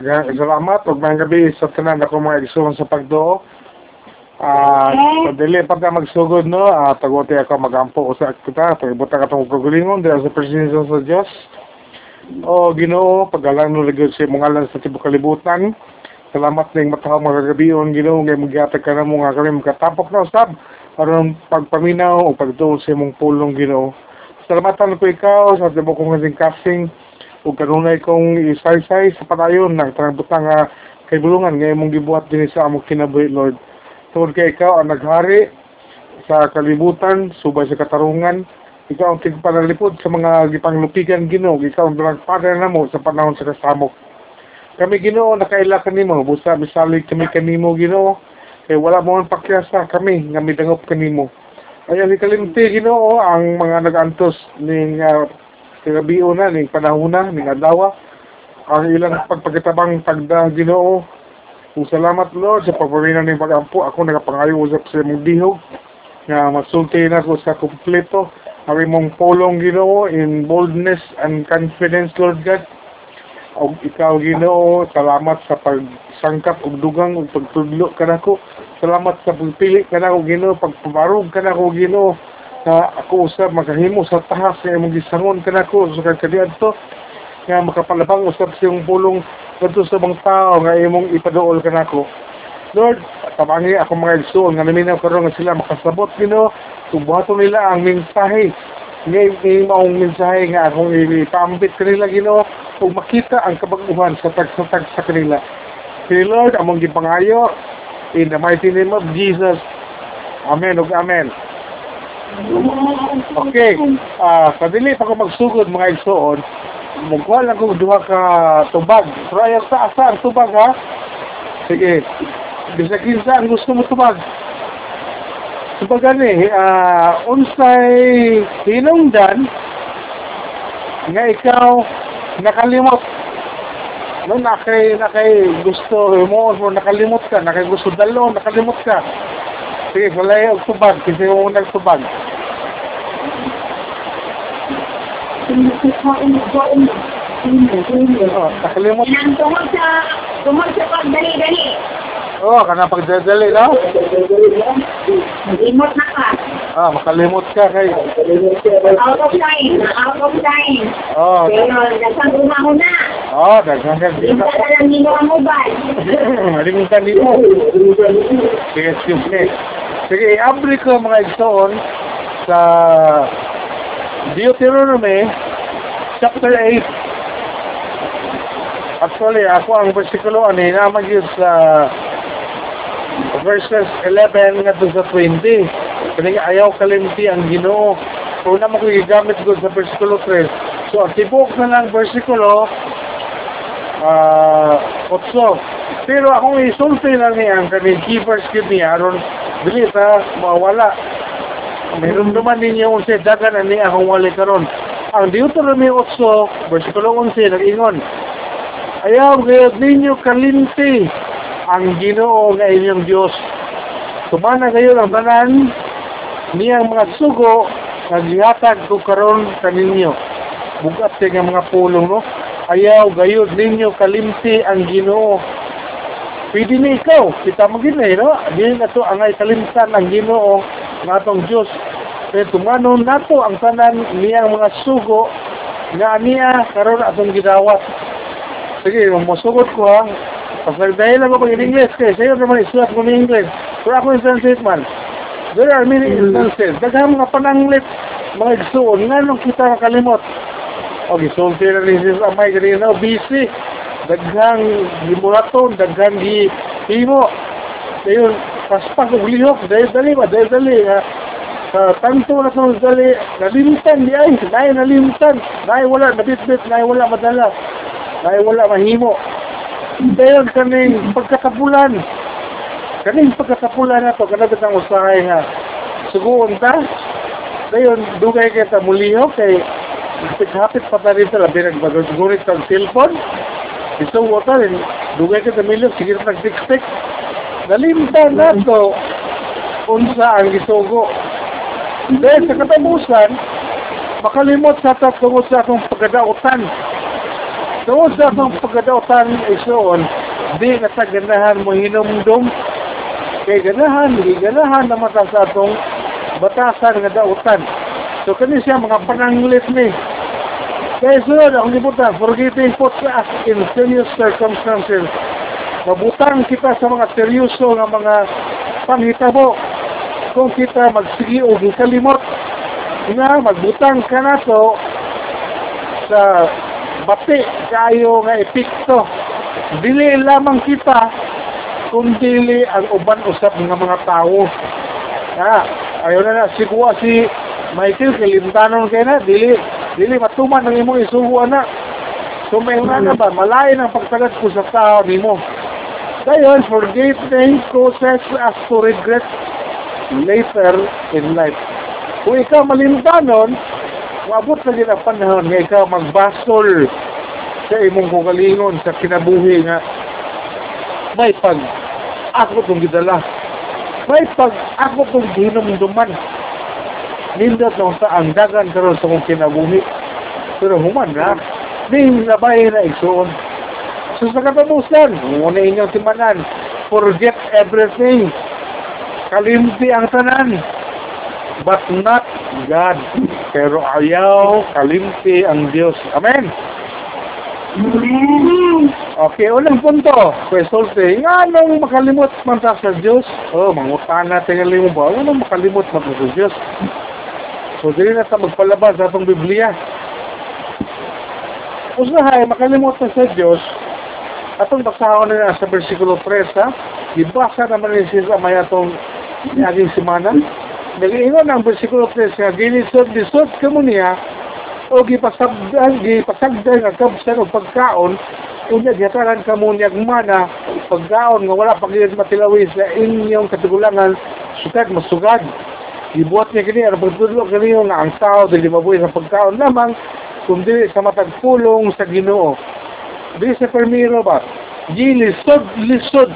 Salamat ug mga gabi sa tanan ako mga igsoon sa pagduo. Ah, uh, dili pa ta magsugod no, ah tagote ako magampo usa kita, pagibuta ka tong kagalingon dira sa presensya sa Dios. O Ginoo, pagalang no ligod sa imong ngalan sa tibuok kalibutan. Salamat ning matahong mga gabion Ginoo nga magihatag ka namo nga kami makatapok na usab aron pagpaminaw o pagtuon sa imong pulong Ginoo. Salamatan ko ikaw sa tibuok kong kasing ug kanunay kong isaysay sa padayon ng tanang nga kay bulungan nga imong gibuhat dinhi sa among kinabuhi Lord. Tungod kay ikaw ang naghari sa kalibutan, subay sa katarungan, ikaw ang tigpanalipod sa mga gipanglupigan Ginoo, ikaw ang nagpada namo sa panahon sa kasamok. Kami Ginoo nakaila kanimo, busa misalig kami kanimo Ginoo. Kay wala mo ang pakyasa kami nga midangop kanimo. Ayaw ni kalimti Ginoo ang mga nagantos ning uh, kagabion na ning panahon na ning adlaw ang ilang pagpagatabang tagda Ginoo. Kung salamat Lord sa pagpamina ning pagampo ako nagapangayo usap sa imong dihog nga masulti na ko sa kumpleto. Ang imong pulong Ginoo in boldness and confidence Lord God. Og ikaw Ginoo salamat sa pagsangkap og dugang ug pagtudlo kanako salamat sa pagpili kanako Ginoo pagpabarog kanako Ginoo na ako usab makahimo sa tahas nga imong gisangon kanako sa kadiadto. Nga makapalabang usab sa imong pulong kadto sa bang tao nga imong ipaduol kanako Lord tabangi ako mga igsoon nga naminaw karon nga sila makasabot Ginoo ug buhaton nila ang mensahe. Nga imong mensahe nga akong ipaambit kanila Ginoo ug makita ang kabaguhan sa tagsatag sa kanila. Kay Lord among gipangayo in the mighty name of Jesus. Amen ug Amen Okay. Ah, uh, kadili pa ko magsugod mga igsoon. Mugwa lang ko duha ka tubag. Pero sa asa ang tubag ha. Sige. Bisa kinsa ang gusto mo tubag. Tubag gani, ah, uh, unsay hinungdan nga ikaw nakalimot no nakay nakay gusto mo nakalimot ka nakay gusto dalo nakalimot ka sige walay og tubag kasi mo nagtubag Oh, nakalimot. Yan, tungod sa, tungod sa pagdali-dali. Oh, kana pagdadali, no? Mag-imot na ka. Ah, makalimot ka kay. Out of time, out of time. Oh, Pero, dagang umaho na. oh, daghan ka Hindi ka lang nilo ang mobile. Malimutan dito. Sige, excuse me. Sige, i-abri ko mga igsoon sa Deuteronomy chapter 8. Actually, ako ang versikulo ano, naman yun sa verses 11 nga sa 20. Kaya ayaw kalimti ang ginoo. Kung naman ko ko sa versikulo 3. So, tibok na lang versikulo, ah, 8. Pero akong isulti lang niya ang kaning key verse niya, aron dili sa mawala. Meron naman ninyo kung siya dagan na niya akong wali karon. Ang Deuteronomy 8, versikulo 11, nag-ingon, Ayaw gayod ninyo kalimti ang ginoo nga inyong Diyos. Sumana kayo ang tanan niyang mga sugo nga gihatag ko karon kaninyo. Bugat nga mga pulong no. Ayaw gayod ninyo kalimti ang ginoo. Pwede ni ikaw, kita mo gina no? Di na to ang ay kalimtan ang ginoo nga atong Diyos. Pero tumano nato ang tanan niyang mga sugo nga niya karon atong gidawat. Sige, masugot ko ha. Kasi dahil ako pag in-English kay sa'yo naman isulat ko ni English. Pero ako yung translate man. There are many instances. Daghang mga pananglit, mga igsuon, nga nung kita makalimot. O, gisulti na ni Jesus Amay, ganyan na, busy. Daghang gimuraton, daghang gihimo. Ngayon, paspas og lihok, dahil dali ba, dahil dali. Ha? Sa tanto na sa dali, nalimtan di ay, naay nalimtan. Naay wala, nabitbit, naay wala madala. Naay wala mahimo. Dayon kaning pagkakapulan. Kaning pagkakapulan na to, kanagad ang usahay nga. Suguon ta. Dayon, dugay kay ta muliho kay hapit pa ta rin sa labi nagbagurit ang cellphone. Ito mo ta rin, dugay kay ta milyo, sige na nag-tik-tik. Nalimtan na to, unsa ang gisugo. Dahil sa katapusan, makalimot sa ta tungod sa akong pagkadautan. Tungod sa itong pagkadautan isuon, di na sa ganahan mo hinumdum. Kay ganahan, di ganahan na mata sa itong batasan nga dautan. So kani siya mga pananglit ni. Sunod, ang libutan, forgetting put us in serious circumstances. Mabutang kita sa mga seryoso nga mga panghitabo. Kung kita magsigi o kalimot, nga magbutang ka na to sa bati kayo nga epikto. Dili lamang kita kung dili ang uban usap ng mga tao. Ha, ayaw na na sigwa si Michael kalimtanon kay na dili dili matuman ang imong isugo na. So may na ba malain ang pagsagat ko sa tao nimo. Dayon forget things causes us to regret later in life. Kung ikaw malimtanon, maabot na din ang panahon nga ikaw magbasol sa imong kugalingon sa kinabuhi nga may pag ako tong gidala. May pag ako tong hinumduman. Nindot lang sa ang dagan karon sa kong kinabuhi. Pero human na, ning nabay na igsoon. So sa katapusan, muna inyong timanan, forget everything. Kalimti ang tanan but not God. Pero ayaw kalimti ang Diyos. Amen? Okay, unang punto. Resulte, nga nung makalimot man sa Diyos, oh, mangutan natin ang limo ba? Ano makalimot man sa Diyos? So, dili na ta magpalabas sa atong Biblia. Usahay, makalimot na sa Diyos, atong basahon na sa versikulo 3, ha? Ibasa naman ni Sis Amay atong naging simana. Nag-iingon ang versikulo 3 nga, ginisod-lisod ka mo niya, o gipasagdan, gipasagdan nga kabsan o pagkaon, unya gihataran ka mo niyag mana, pagkaon nga wala pagkiyad matilawis sa inyong katigulangan, sugad masugad. Gibuhat niya kini, ang pagtudlo kini nga ang tao, dili mabuhay sa pagkaon lamang, kung dili sa matagpulong sa ginoo. Dili sa permiro ba? Gilisod, lisod.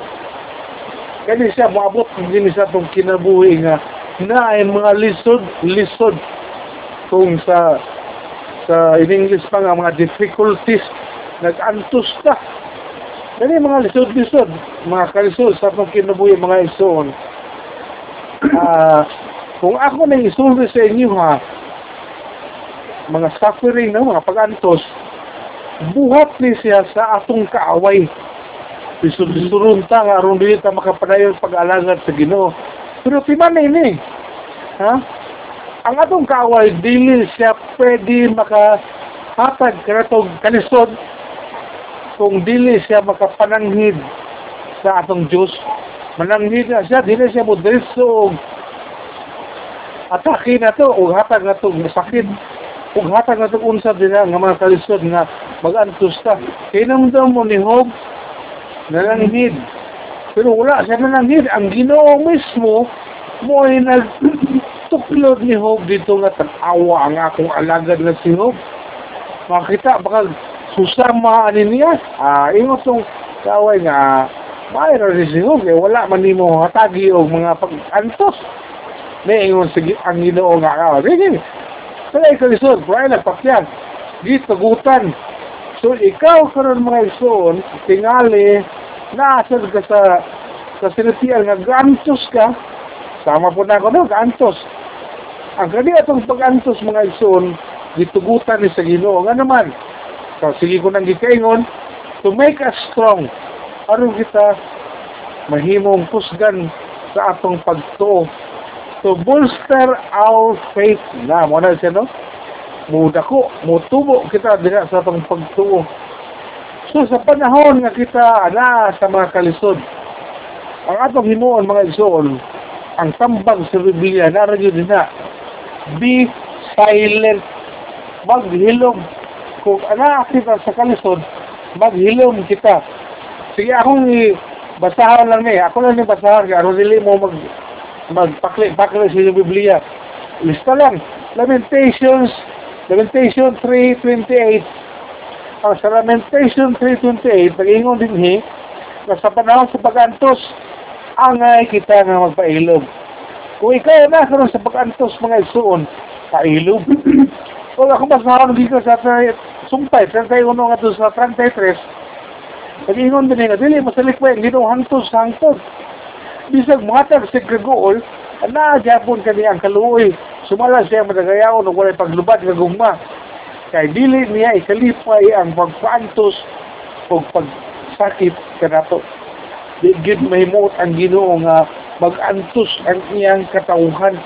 Kani siya, maabot kung gini sa itong kinabuhi nga, na ay mga lisod, lisod. Kung sa sa in English pa nga mga difficulties nag-antos ka Kani mga lisod-lisod mga kalisod sa itong kinabuhi mga isoon ah kung ako na isulri sa inyo ha mga suffering no, mga pag-antos buhat ni siya sa atong kaaway. Lisod-lisodon ta nga aron dili ta makapadayon pag-alagad sa Ginoo. Pero timan ini ha ang atong kaaway dili siya pwede makahatag kanatong kalisod kung dili siya makapananghid sa atong Diyos. Mananghid na siya dili siya mo atake na to o hatag na to sakit o hatag na to unsa din nga mga kalisod nga mag-antos ta kinamdam mo ni Hob nananghid pero wala siya nananghid ang ginoo mismo mo ay nag tuklod ni Hob dito nga tag-awa ang akong alagad na si Hob. Makita, baka susama ani niya. Ah, ingot tong kaway nga mayroon si Hob. Eh, wala man ni mo hatagi o mga pag-antos. May ingon sige ang ginoo nga ka. Sige, kaya ikaw isod, kaya nagpakyan. Di tagutan. So, ikaw karon mga ison, tingali, naasad ka sa sa sinutian nga gantos ka, sama po na ako no, gantos. Ang kani atong pag-antos mga igsoon, gitugutan ni sa Ginoo nga naman. So sige ko nang gikaingon to make us strong. Aron kita mahimong kusgan sa atong pagtuo to bolster our faith na mo na siya no muda ko mutubo kita diha sa atong pagtuo so sa panahon nga kita ana sa mga kalisod ang atong himuon mga igsoon ang tambag sa Biblia na din na be silent. Maghilom. Kung ana kita sa kalisod, maghilom kita. Sige, akong basahan lang ni. Ako lang ni basahan. Kaya dili mo mag magpakli-pakli sa Biblia. Lista lang. Lamentations, Lamentation 3.28. Ang sa Lamentation 3.28, pag-ingon din hi, na sa panahon sa pag-antos, angay kita nga magpailog. Kung ikaw na karon sa pag-antos mga isuon, pailog. Kung ako masahon dito sa sumpay 31 nga to sa 33 Nag-ingon din nga, dili, masalik pa yung ginuhantos hangtod. Bisag matag si Gregol, na gyapon kani ang kaluoy. Sumala siya madagayaon ug walay paglubad nga gugma. Kay dili niya ikalipay ang pagpaantos o pagsakit kanato. Di gid mahimot ang Ginoo nga mag-antos ang iyang katawhan.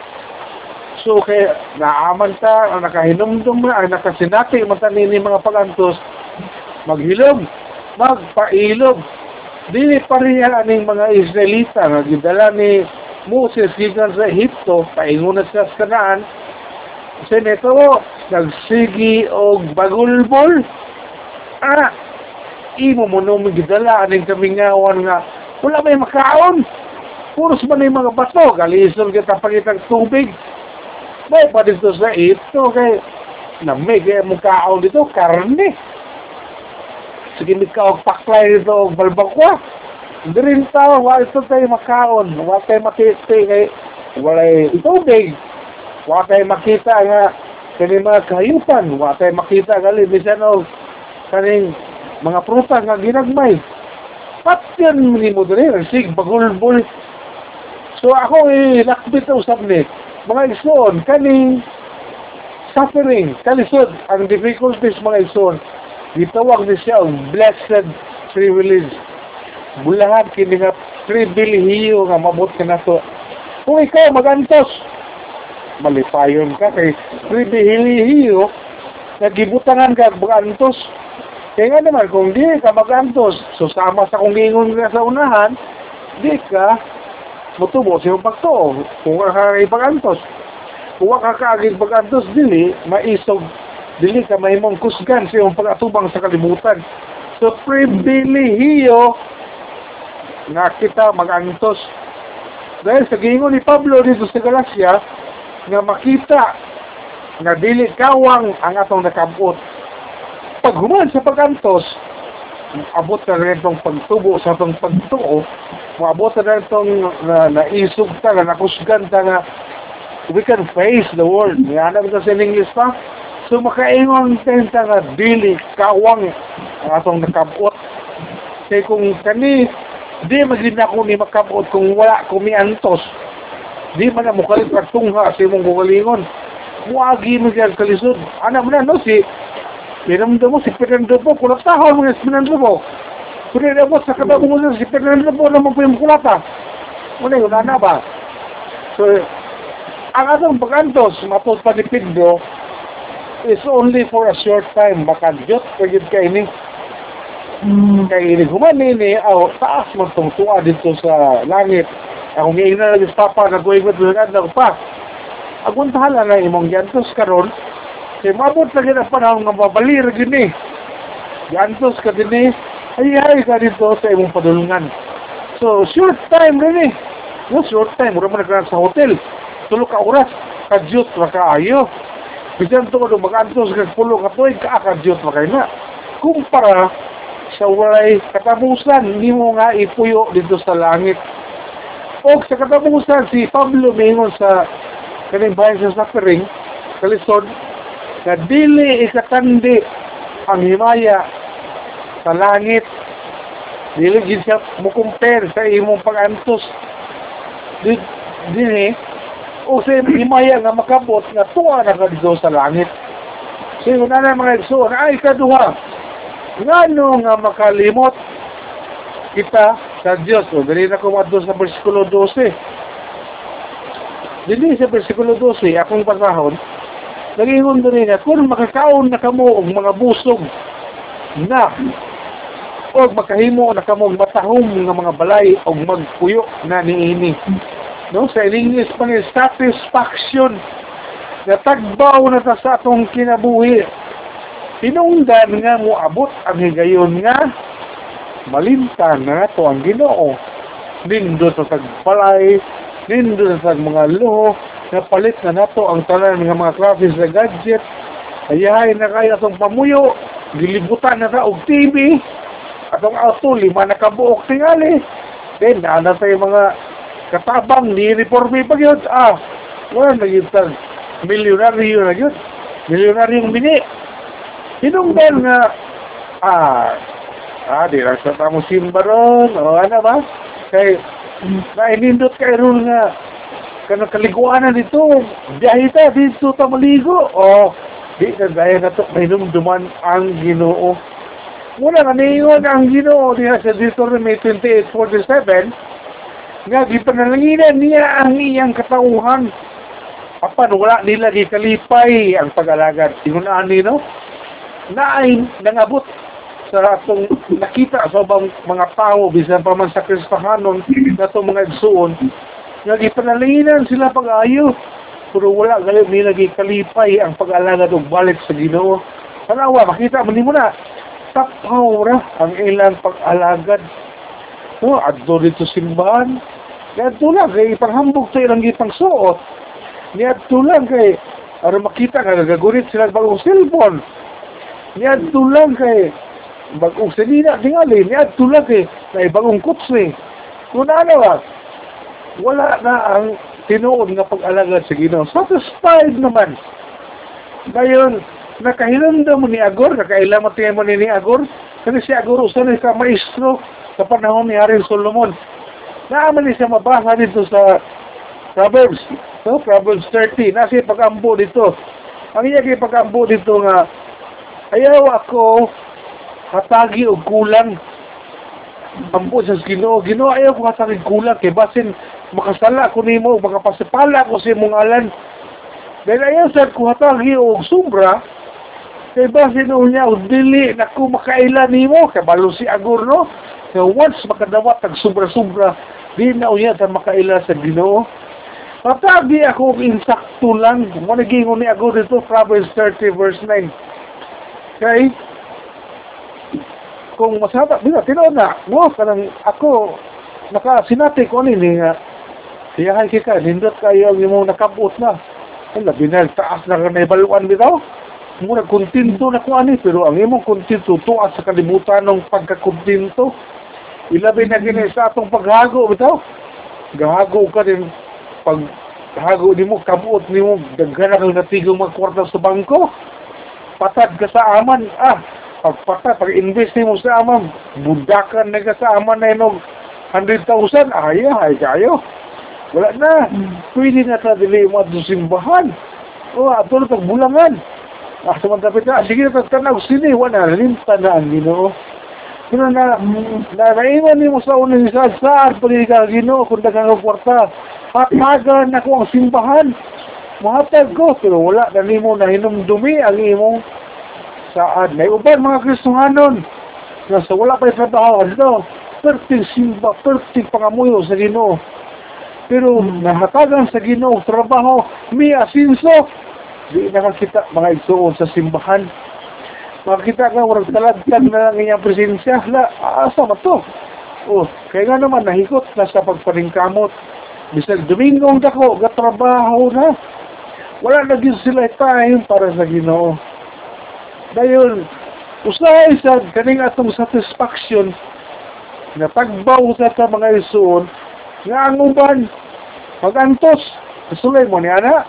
So kay naaman ta, ang nakahinumdum na, ang nakasinati man ta nini mga pagantos, maghilom, magpailog. Dili pa aning mga Israelita nga gidala ni Moses gikan sa Ehipto, paingon na sa kanaan. Kasi nito, nagsigi og bagulbol. Ah, imo mo nung gidala aning kamingawan nga wala may makaon. Puros man yung mga bato, galisol kita pangitang tubig. May pa dito sa ito kay namig kaya mong dito, karne. May ka og paklay dito og balbakwa. Hindi rin tao, wala ito tayo makaon, wala tayo makita kay wala tubig. Wala tayo makita nga kani mga kahayupan, wala tayo makita gali bisan og kaning mga prutas nga ginagmay. Patyan ni mo diri, sig bagulbol. So ako eh, lakbit na usap ni, mga ison, kaning suffering, kalisod, ang difficulties mga ison, gitawag ni siya ang blessed privilege. Bulahan kini nga pribilehiyo nga mabot ka na to. Kung ikaw magantos, malipayon ka kay pribilehiyo na gibutangan ka magantos. Kaya nga naman, kung di ka magantos, susama sa kung ingon ka sa unahan, di ka mutubo sa iyong pagto. Kung ka ipagantos. Kung ka kaagig pagantos, dili, maisog, dili ka mahimong kusgan sa iyong pag-atubang sa kalibutan. So, pribilehiyo nga kita magantos. Dahil sa gingon ni Pablo dito sa Galacia, nga makita nga dili kawang ang atong nakabot. Pag human sa pagantos, abot na rin itong pagtubo sa itong pagtuo, maabot na rin itong na, naisog ta, na nakusgan ta nga we can face the world. Nga na sa English pa. So makaingon tayo nga dili kawang ang atong nakabot. Kaya kung kani di magin ako ni makabot kung wala kumiantos. Di man na mukalit pagtungha sa imong gugalingon. Muagi mo dyan kalisod. Anak mo na, no? Si, pinamda mo, si Fernando po, kulatahan mo si Fernando po. Pinamda mo, sa katabi mo si Fernando po naman po yung kulata. Muna yun, ana ba? So, ang atong pagantos, matod pa ni Pedro, is only for a short time. Makadyot, pagid ka ini. Kaya ini humanini, aw, taas man tong tuwa dito sa langit. Ako ngayon na lang papa, nag-uwing mo ito pa. Aguntahala na imong yantos karon kay mabot na gina panahon nga mabalir gini. Yantos ka din eh, ay ka dito sa imong padulungan. So, short time rin eh. No, short time. Mura mo nagkaroon sa hotel. Tulo ka oras. Kadyot na kaayo. Bisan to kung mag-antos ka pulo ka tuig ka kadyot na kayo na. Kumpara sa walay katapusan, hindi mo nga ipuyo dito sa langit. O sa katapusan, si Pablo mingon sa kaning bayan sa suffering, kalisod, na dili ikatandi ang himaya sa langit. Dili gid siya mo compare sa imong pag-antos. Di, dili, sa himaya nga makabot nga tuwa na ka dito sa langit. So yun na mga igsoon, ay kaduha, nga no nga makalimot kita sa Diyos. O, dali na kumadto sa versikulo 12. Dili sa versikulo 12, akong pasahon, nagingon din nga, kung makakaon na kamo og mga busog na o makahimo na kamo matahom nga mga balay o magpuyo na niini. No, sa English pa ni satisfaction na tagbaw na ta sa atong kinabuhi. Pinungdan nga mo abot ang higayon nga malimtan na to ang ginoo. Nindo sa tagpalay, nindo sa mga luho, na palit na nato ang tanan nga mga klase sa gadget. Ayahay na kaya itong pamuyo, gilibutan na ta og TV, atong auto, lima na kabuok tingali. Then, na tayo mga katabang, ni reforme pa yun. Ah, wala na yun tag milyonaryo na yun. Milyonaryong bini. Hinungdan nga, ah, ah, di lang sa tamo simba ron, o ano ba? Kay, nainindot kay rule nga, kanang kaliguanan dito, biyahe ta, dito ta maligo, o, di na dahil na to, hinumduman ang ginoo. Muna nga niingon ang ginoo niya sa Deuteronomy 28.47, nga gipanalanginan niya ang iyang katauhan. Apan wala nila gikalipay ang pag-alagad. Tingunaan ni no? Na ay nangabot sa atong nakita sa bang mga tao bisan pa man sa Kristohanon na itong mga igsuon nga gipanalanginan sila pag-ayo pero wala gayon nila gikalipay ang pag-alagad og balik sa Ginoo. Tanawa, makita mo nimo na tapaw ra ang ilang pag-alagad. No, adto dito simbahan. Kaya lang kay ipanghambog sa ilang gipang suot. Niadto lang kay aron makita ka gagagunit sila bagong cellphone. Niadto lang kay bagong salina tingali. Niadto lang kay na bagong kutsi. Kung ano ba, wala na ang tinuod nga pag-alagad sa Ginoo. Satisfied naman. Ngayon, nakahilandam mo ni Agor, nakailamat mo ni, ni Agor, kasi si Agor usan ka maestro sa panahon ni Haring Solomon. Naaman niya siya mabasa dito sa Proverbs, no? Proverbs 30, nasi pag-ambo dito. Ang iya kay pag-ambo dito nga, ayaw ako hatagi og kulang. Ambo sa Ginoo, Ginoo ayaw ko hatagi kulang kay basin makasala ko nimo, makapasipala ko sa imong alan. Dahil ayaw sa ko hatagi og sumbra, kay basin niya og dili na ko makaila nimo, kay balo si Agor no. So once makadawat tag sobra-sobra, di na unya ta makaila sa Ginoo. Patabi ako insakto lang. Mo nagingon ni Agor dito Proverbs 30 verse 9. Kay kung masaba, bila tinuod na, mo kanang ako naka sinati ko ni ni nga siyahay kika, nindot kayo ang imong nakabot na. Wala, binal, taas na ka na ibaluan bitaw muna kontinto na ko ani pero ang imong kontinto tuwa sa kalibutan ng pagkakontinto ilabi na gini sa atong paghago bitaw. Gahago ka din pag hago nimo kabuot nimo daghan kang natigong magkwarta sa bangko. Patad ka sa aman ah pag patad pag invest nimo sa aman. Budakan na ka sa aman na inog. 100,000 ay ay kayo. Wala na. Pwede na ta dili mo at simbahan. O ato na pagbulangan Ah, sumantapit na, sige na tanaw, sini, wala, na ang ginoo. Pero na, na, naiwan mo sa unang isa, saan pa rin ka ginoo, kung kwarta. Hatagan ako ang simbahan. Mahatag ko, pero wala, na mo na hinumdumi ang imong saan. May uban mga kristuhanon, na sa wala pa yung trabaho, ano, perting simba, perting pangamuyo sa ginoo. Pero nahatagan sa ginoo, trabaho, may asinso, di nakakita mga igsuon sa simbahan. Makita ka, warang talagtag na lang iyang presensya. La, asa to? Oh, kaya nga naman, nahikot na sa pagparingkamot. Bisag Domingong dako, gatrabaho na. Wala na din sila time para sa ginoo. Dayon, usahay sa kaning atong satisfaction na tagbaw sa ta mga isuon nga ang uban magantos sulay mo ni ana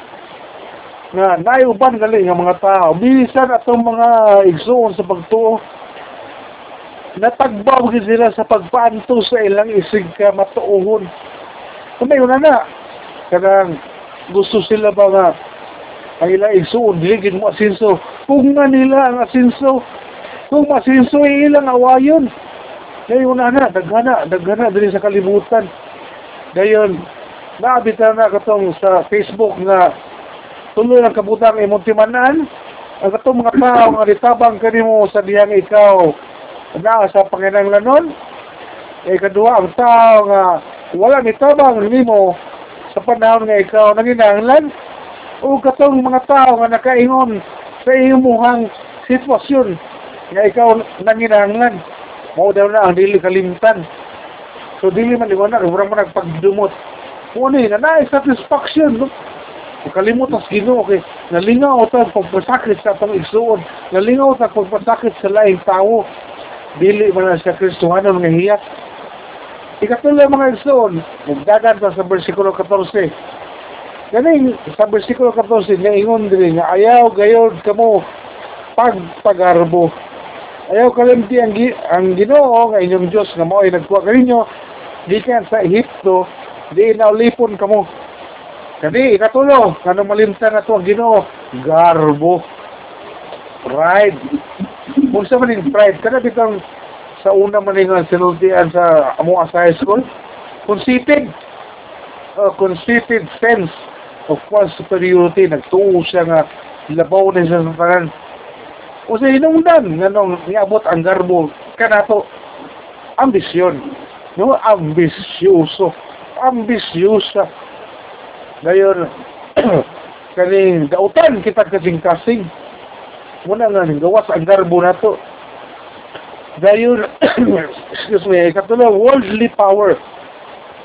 nga naiuban gali nga mga tao. Bisan atong mga igsuon sa pagtuo. Natagbaw gid sila sa pagpaanto sa ilang isig ka matuohon. Kumay na na. Kanang gusto sila ba nga ang ilang igsuon diligid mo asinso. Kung nga nila ang asinso kung masinso ay ilang awayon. Ngayon na na daghana daghana diri sa kalibutan. Gayon naabita na katong sa Facebook nga tuloy ang kabutang imong timanan. Ang katong mga tao nga ritabang kanimo sa diyang ikaw. Naa sa panginanglanon e kadua ang tao nga wala ni tabang nimo sa panahon nga ikaw nanginahanglan o katong mga tao nga nakaingon sa imuhang sitwasyon nga ikaw nanginahanglan mao daw na ang dili kalimtan. So dili man liwanag murang man nagpagdumot. Mo ni na naay satisfaction no? Kalimot ang Ginoo kay nalingaw ta pagpasakit sa atong igsuon, nalingaw ta pagpasakit sa laing tao. Dili man na sa Kristohanon nga hiya. Ikatuloy mga igsuon, nagdagan ta sa bersikulo 14. Ganing sa bersikulo 14 nga ingon diri nga ayaw gayod kamo pagpagarbo. Ayaw kalimti ang, ang ginoo nga inyong Diyos nga mo ay nagkuha kaninyo gikan sa Ehipto di naulipon kamo. Kadi ikatulo kanang malimtan na to ang ginoo garbo. Pride. Kung sa maning pride, kada bitang sa una maningan sinultian sa sa high school, conceited. Uh, conceited sense of one's superiority. Nagtuo siya nga labaw na siya sa tanan. O sa hinungdan, nga nung niabot ang garbo, kanato, ambisyon. No, ambisyoso. Ambisyosa. Ngayon, kaning dautan kita kasing-kasing. Muna nga ning gawas ang garbo na to. Dayon, excuse me, katulong worldly power.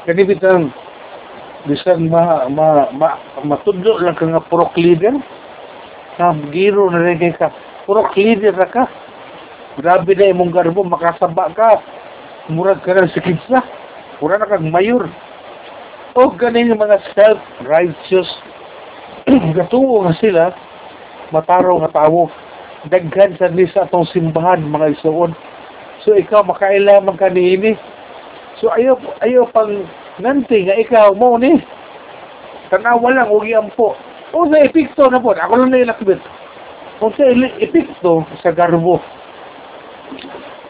Kanibitang bisan ma ma ma matudlo lang ka nga purok leader. Na giro na rin ka. Purok leader na ka. Grabe na imong garbo, makasaba ka. Murag ka ng sikitsa. Mura na kang mayor. O ganin yung mga self-righteous. Gatuo nga sila, mataro nga tawo. Daghan sa nisa atong simbahan, mga isuon. So ikaw makailaman ka niini. So ayo ayo pang nanti nga ikaw mo ni. Tanawa lang huwag po. O sa epikto na po, ako lang na ilakbit. Kung sa epikto, sa garbo.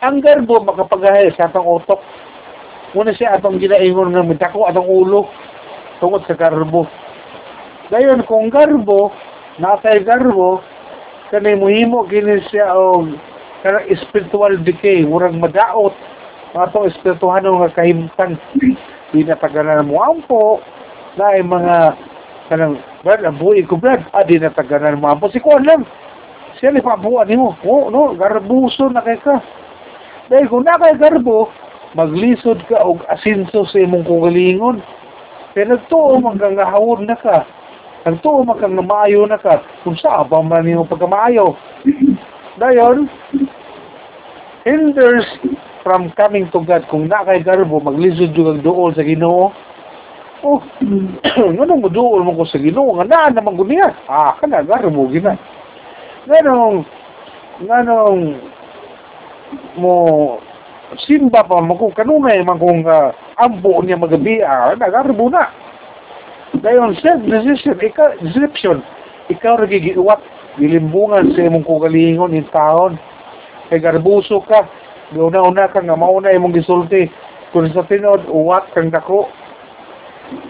Ang garbo makapagahay sa atong utok. Muna siya atong ginaingon nga mitako atong ulo tungod sa garbo. Dayon kung garbo, natay garbo, kanay muhimo kini siya og kanang spiritual decay, murag madaot mga itong espirituhano nga kahimtang di na tagalan mo. Ampo na mga kanang brad ang buhay ko brad ah di na tagalan mo. Ampo si Kuan lang siya ni pabuan mo. Oh no garbuso na kay ka. Dahil kung na kay garbo maglisod ka og asinso sa imong kugalingon pero nagtuo man kang gahawon na ka. Nagtuo man kang maayo na ka. Kung sa ba man nimo pagkamaayo. Dayon hinders from coming to God kung na kay garbo maglisod jud ang duol sa Ginoo. Oh nganong mo duol mo ko sa Ginoo? Nga naa naman gud niya. Ah kana garbo gina. Nganong nganong mo simba pa mo kung kanunay man kung uh, ambo niya magabi ah nagarbo na. Dayon self decision ikaw deception. Ikaw ra gigiwat gilimbungan sa imong kugalingon in taon. Kay garbuso ka una-una ka nga mauna imong gisulti. Kung sa tinod uwat kang dako.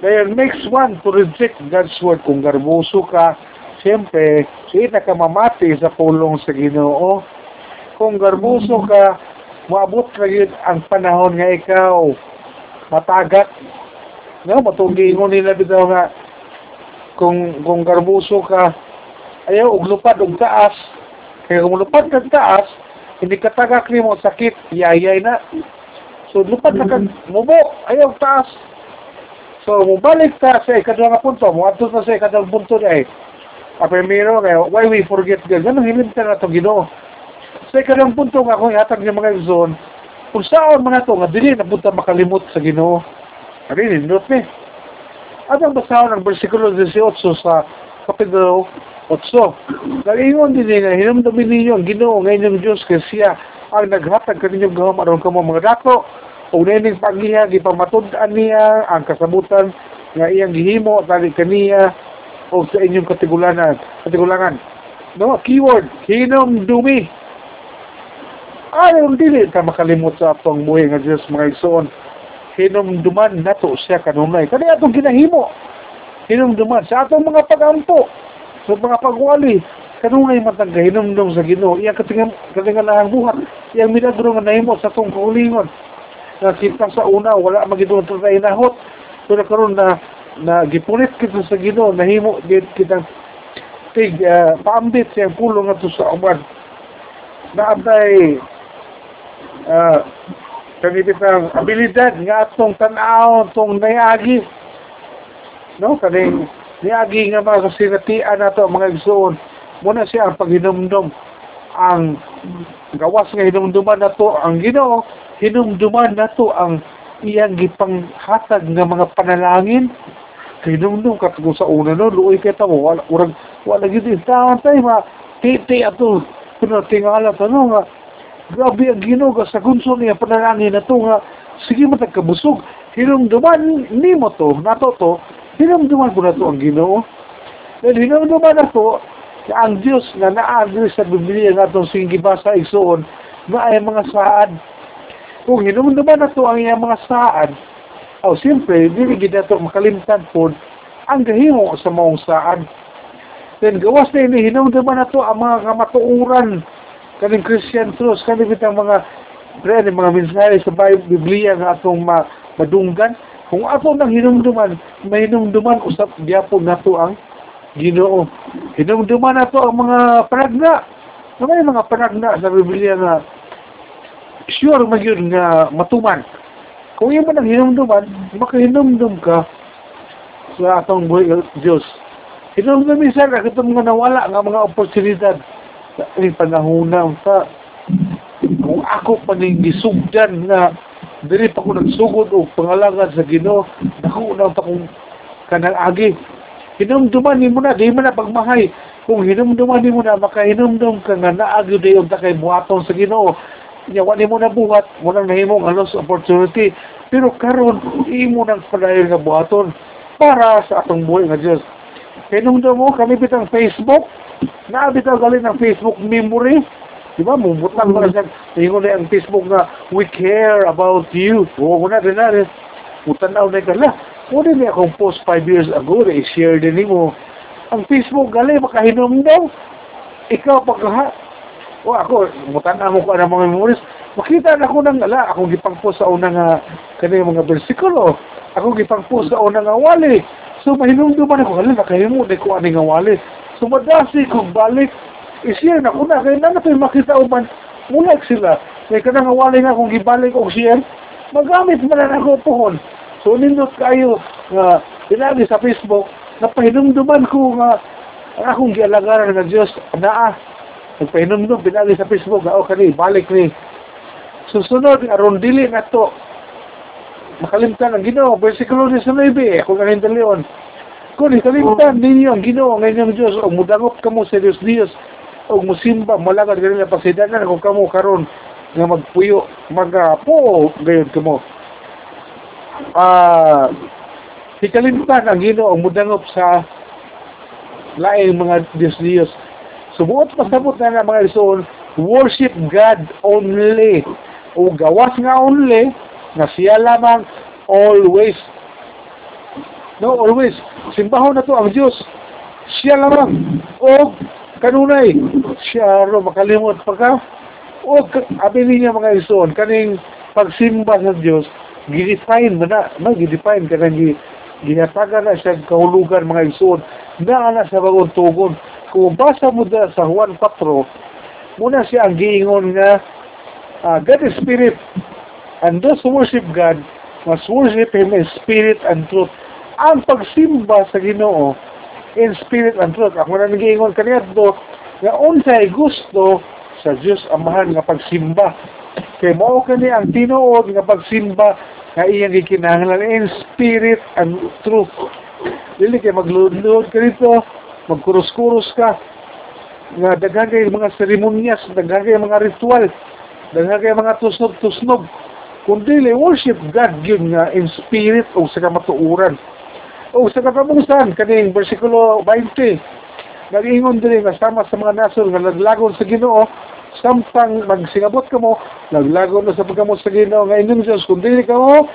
Dayon makes one to reject God's word. Kung garbuso ka siyempre sina ka mamati sa pulong sa Ginoo. Kung garbuso ka maabot na yun ang panahon nga ikaw. Matagat. No matugingon nila bitaw nga. Kung kung garbuso ka ayaw og lupad og taas. Kaya kung lupad kag taas hindi ka tagak ni mo sakit yayay na. So lupad na kag mubo ayaw taas. So mubalik ta sa ikaduha nga punto mo adto na sa ikaduha punto ay a primero kaya why we forget? God ganun hilimta na to Ginoo sa ikaduha punto nga kung ihatag ng mga igsoon kung saan mga to nga dili na punta makalimot sa Ginoo ari ni at ang basahon ng versikulo 18 sa Kapitulo 8. Nag-ingon din nga, hinamdamin ninyo ang ginoo ng Diyos kasi siya ang naghatag kaninyong gawam aron ka mga dato o nining pagiha, gipamatudaan niya ang kasabutan nga iyang gihimo tali kaniya o sa inyong katigulanan. Katigulangan. No, keyword, hinom Ayaw dili ka makalimot sa atong buhay nga Diyos mga igsoon. Hinumduman nato siya kanunay. Kani atong ginahimo. Hinumduman sa atong mga pagampo. Sa mga pagwali. Kanunay matang hinumdum sa Ginoo. Iyang katingan katinganahang buhat. Iyang milagro nga nahimo sa atong kaulingon. Na kita sa una wala magidong ito na inahot. Pero karon na na gipunit kita sa Ginoo nahimo gid kitang tig uh, paambit sa pulong ato sa uban. Naabay uh, kanipit ng abilidad nga atong tanaw tong nayagi. No kaning niagi nga mga kasinatian nato mga igsoon. Muna siya ang paghinumdum. Ang gawas nga hinumduman nato ang Ginoo hinumduman nato ang iyang gipanghatag nga mga panalangin. Hinumdum kat sa una no? Luoy kay ta mo wala urag wala gid taon tay ma titi ato pinatingala tanong nga grabe ang Ginoo ga sa gunso niya panalangin na to nga sige matagkabusog hinumduman ni mo to nato to hinumduman ko na to ang Ginoo. Then hinumduman na to ang Dios nga naagri sa Biblia nga itong sige basa igsoon na ay mga saad. Kung hinumduman na to ang iyang mga saad oh siyempre dili gid nato makalimtan pod ang gahimo sa maong saad. Then gawas na ini hinumduman na to ang mga kamatuuran kaning Christian truths, kaning bitang mga pre, mga mensahe sa Biblia nga atong ma, madunggan. Kung ato nang hinumduman, may hinumduman usap gyapon nato ang Ginoo. Hinumduman nato ang mga panagna. Na may mga panagna sa Biblia nga sure magyud nga matuman. Kung yung man ang hinumduman, makahinumdum ka sa atong buhay Diyos. Hinumdum isa ka katong mga nawala nga mga oportunidad sa aking panahunang sa kung ako paningisugdan nga diri pa ko nagsugod o pangalangan sa Ginoo dako na pa kong kanang agi hinumduman ni mo na di mo na pagmahay. Kung hinumduman ni mo na makahinumdum ka nga naagi di yung takay buhaton sa Ginoo. Nya wala mo na buhat mo nang nahimong alos opportunity. Pero karon imo nang padayon nga buhaton para sa atong buhay nga Dios hinumdum mo kami bitang Facebook Naabitaw gali ng Facebook memory. Di ba? Mumutang mo na. Tingin na ang Facebook nga, we care about you. Oo ko na din na rin. Mutanaw na kala. O din niya akong post 5 years ago na i-share din mo. Ang Facebook gali, makahinom daw. Ikaw pagkaha. O ako, mutanaw mo ko ang mga memories. Makita na ko ng ala. Akong gipang post sa unang uh, kanina mga versikulo. Akong gipang post sa unang awali. So, mahinom duman ako. Hala, nakahinom. Di ko aning awali sumadasi kung balik. I-share na ko na kaya na natin makita uman mulag sila. Kaya kanang awalay nga kung gibalik og share magamit man na ako pohon so nindot kayo nga pinagi sa Facebook napahinumduman ko nga ang akong gialagaran nga Diyos naa nagpahinumdum pinagi sa Facebook nga o kani balik ni. Susunod aron dili na to. Makalimtan ang Ginoo versikulo 19 ako nga hindalion kung ikalimutan ninyo ang ginoo ng inyong Diyos o mudangop kamo sa Diyos Diyos o musimba malagad ganila pasidanan kung kamo karon nga magpuyo magapo gayon kamo ah ikalimutan ang ginoo ang mudangop sa laing mga Diyos Diyos subuot pasabot na nga mga ison worship God only. O gawas nga only na siya lamang always no always. Simbahon na to ang Diyos. Siya lamang. O kanunay. Siya ro makalimot pa ka. O abi niya mga ison kaning pagsimba sa Diyos gidefine mo na. No gidefine ka nang ginataga na siya kahulugan mga ison na na sa bagong tugon. Kung basa mo da sa Juan 4 muna siya ang giingon nga uh, God is spirit. And those who worship God must worship Him in spirit and truth ang pagsimba sa Ginoo in spirit and truth. Ako na nag-iingon kaniya do nga unsay gusto sa Dios Amahan nga pagsimba. Kay mao kani ang tinuod nga pagsimba nga iyang gikinahanglan in spirit and truth. Dili kay maglud-lud ka dito, magkurus-kurus ka nga daghan kay mga seremonyas, daghan kay mga ritual, daghan kay mga tusnog-tusnog. Kundi worship God yun nga in spirit o sa kamatuuran. O sa katapusan, kaning versikulo 20, nag-ingon din nga sama sa mga nasod nga naglagon sa Ginoo, samtang magsingabot ka mo, naglagon na sa pagkamot sa Ginoo nga inyong Diyos, kung dili ka mo,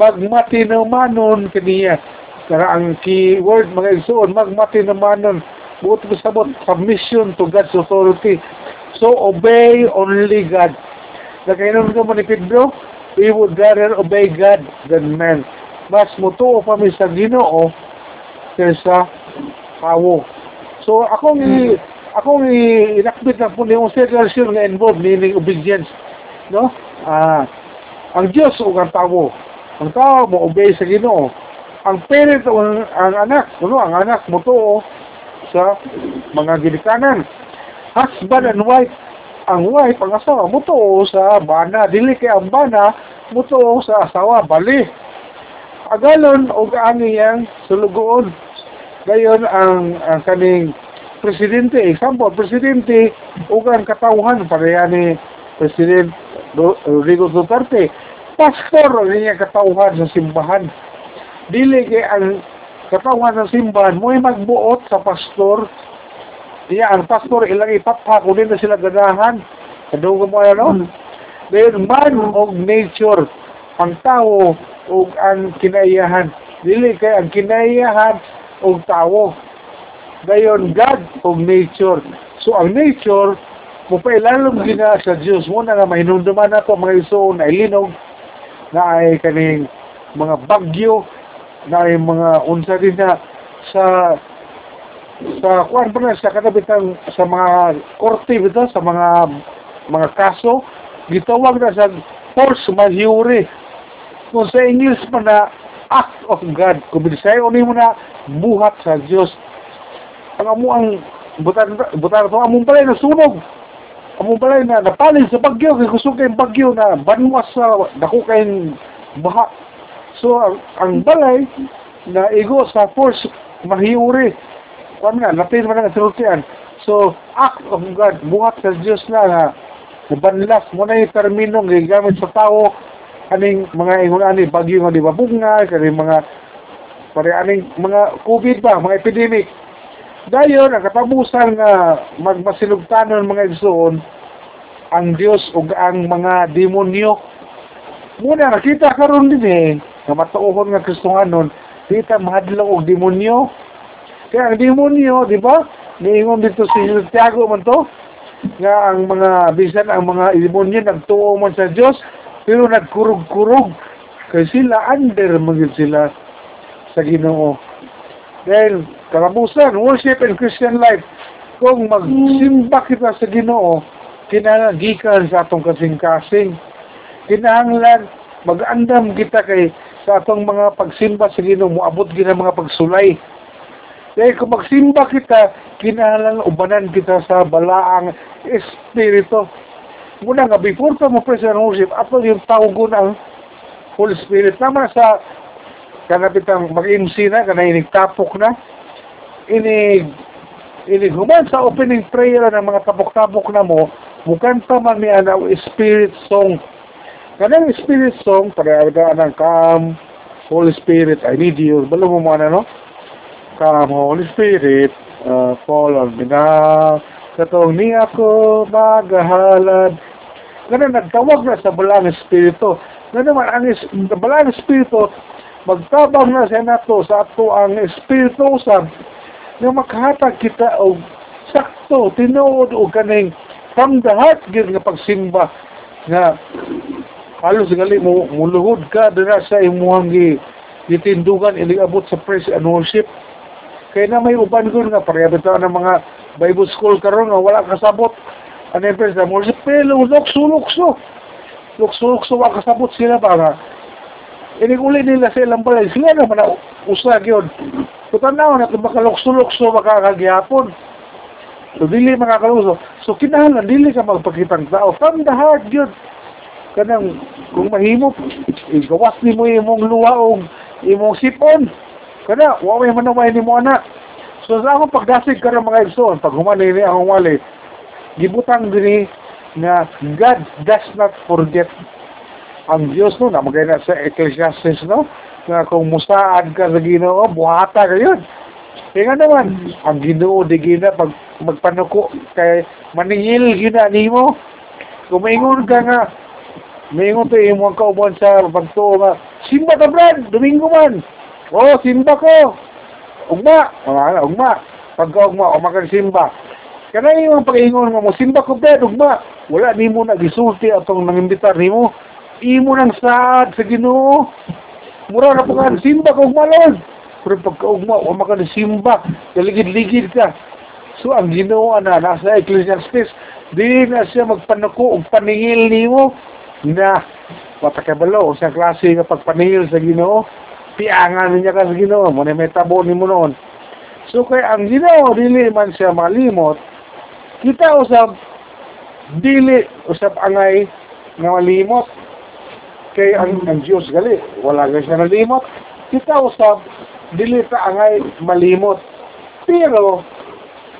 magmati na manon kaniya. Kaya ang keyword mga igsoon, magmati na manon, buot mo sabot, submission to God's authority. So, obey only God. Nagkainom ka mo ni Pedro, we would rather obey God than man mas mutuo pa mi sa Ginoo kaysa kawo. So akong i akong i inakbit na po niyong segregation nga involved meaning obedience. No? Ah, ang Diyos o ang tao. Ang tao mo obey sa Ginoo. Ang parent o ang, ang anak, ano, ang anak mo to sa mga ginikanan. Husband and wife, ang wife, ang asawa mo to sa bana. Dili kay ang bana mo to sa asawa, bali agalon o gaano yang sulugoon. Gayon ang, ang kaning presidente, example, presidente, o ang katauhan, pareha ni President Ro- Rodrigo Duterte, pastor ang niya katauhan sa simbahan. Dili kay ang katauhan sa simbahan, mo magbuot sa pastor, iya ang pastor ilang ipapha, kunin na sila ganahan. Kadungo mo ano? Then man og nature, ang tao og ang kinaiyahan. Dili kay ang kinaiyahan og tao. Dayon God og nature. So ang nature mo pa ilalom gina sa Dios mo na nga mahinumduman nato mga iso na ilinog na ay kaning mga bagyo na ay mga unsa din na sa sa kuan pa na sa katabitan sa mga korte bitaw sa mga mga kaso gitawag na sa force majeure kung sa English pa na act of God. Kung bisayo ni mo na buhat sa Dios ang amo ang butan butan to among balay na sunog. Among balay na napalin sa bagyo kay gusto kay bagyo na banwas sa dako kay baha. So ang, ang balay na igo sa force mahiuri. Kuan nga lapin man ang sultian so act of God buhat sa Dios na nga banlas mo na yung termino nga gamit sa tao aning mga ingon ani bagyo nga di ba bunga kaning mga pare aning mga COVID ba mga epidemic. Dayon ang katapusan nga magmasinugtanon mga igsoon ang Dios ug ang mga demonyo. Muna nakita karon din eh nga matuohon nga Kristohanon kita mahadlaw og demonyo. Kaya ang demonyo di ba? Niingon dito si Santiago man to nga ang mga bisan ang mga demonyo nagtuo man sa Dios pero nagkurog-kurog kay sila under magid sila sa Ginoo dahil karabusan, worship and Christian life, kung magsimba kita sa Ginoo, kinanagikan sa atong kasing-kasing. Kinahanglan, mag-andam kita kay sa atong mga pagsimba sa Ginoo, muabot gina mga pagsulay. Dahil kung magsimba kita, kinahanglan ubanan kita sa balaang espiritu. Muna nga, before ka mo present worship, ato yung tawgon ang Holy Spirit. Naman sa kanapitang mag-MC na, kanay tapok na, ini ini human sa opening prayer ng mga tapok-tapok na mo, mukanta man niya na spirit song. Kanang spirit song, para anang come, Holy Spirit, I need you. Balo mo mo ano, no? Come, Holy Spirit, uh, fall on me now. Katong ni ako magahalad. Ganun, nagtawag na sa balang espiritu. Ganun naman, ang is, balang espiritu, magtabang na sa nato sa ato ang espiritu usab nga makahatag kita og sakto tinuod og kaning from the gid nga pagsimba nga halos gali mo muluhod ka dira sa imuhang gi gitindugan abot sa praise and worship kay na may uban ko nga pareha bitaw ng mga Bible school karon nga wala kasabot ano yung praise and worship pero lukso lukso lukso lukso wa kasabot sila nga iniguli nila sa ilang balay. Sila naman na usag yun. Kutanaw na kung makalukso-lukso makakagyapon. So, dili makakalukso. So, kinahanglan, dili ka magpakitang tao. From the heart, yun. Kanang, kung mahimo, igawas ni mo imong luha o imong sipon. Kana, waway manaway ni mo anak. So, sa akong pagdasig ka ng mga igsoon, pag humanay ni akong wali, gibutang dini na God does not forget ang Diyos no, na magana sa Ecclesiastes no, nga kung musaad ka sa Ginoo, buhata ka yun. Kaya nga naman, ang Ginoo di gina pag magpanuko kay maningil gina nimo. Kung maingon ka nga, maingon to imo ang kauban sa pagtuo nga, simba ka Brad, Domingo man. Oh, simba ko. Ugma, mga ugma. Pagka ugma, umakan simba. Kana yung pag-ingon mo, simba ko Brad, ugma. Wala nimo na gisulti atong nangimbitar nimo imo nang saad sa Ginoo. Mura na pa ka simba kung malon. Pero pagkaugma, o maka simba, kaligid-ligid ka. So ang Ginoo na nasa Ecclesiastes, di na siya magpanuko og paningil nimo na matakabalo sa klase nga pagpaningil sa Ginoo. Piangan niya ka sa Ginoo, mo na may tabo nimo noon. So kay ang Ginoo dili man siya malimot, kita usab dili usab angay nga malimot kay ang, ang Diyos gali, wala nga siya nalimot. Kita usab, dili ta angay malimot. Pero,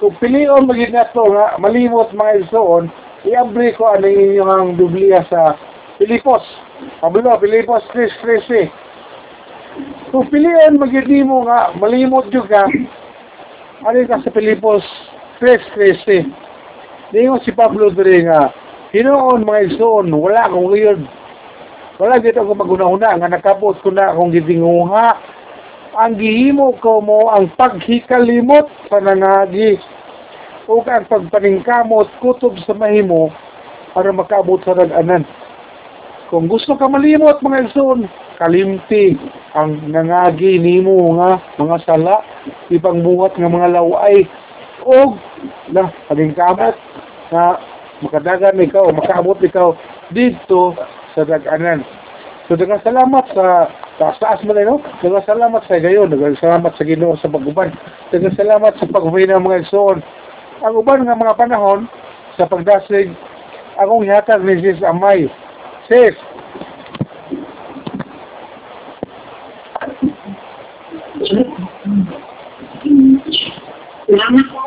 kung pilion maging na to nga malimot mga igsoon iabri ko ano inyong Biblia sa Pilipos Pablo Pilipos 3.13 kung pilion maging mo nga malimot jud ka ano ka sa Pilipos 3.13 Ningon si Pablo diri nga Hinoon mga igsoon wala akong weird. Wala dito ako magunahuna nga nakabot ko na akong gitinguha ang gihimo ko mo ang paghikalimot sa nangagi. O ang pagpaningkamot kutob sa mahimo para makaabot sa rag-anan. Kung gusto ka malimot mga igsoon, kalimti ang nangagi nimo nga mga sala, ipangbuhat nga mga laway o na paningkamot nga makadagan ikaw, makaabot ikaw dito sa rag-anan. So, dagang salamat sa taas-taas mo na, no? Dagang salamat sa gayon. Dagang salamat sa ginoo sa pag-uban. Dagang salamat sa pag-ubay ng mga igsoon. Ang uban nga mga panahon sa pagdasig, akong ihatag ni Sis Amay. Sis, Salamat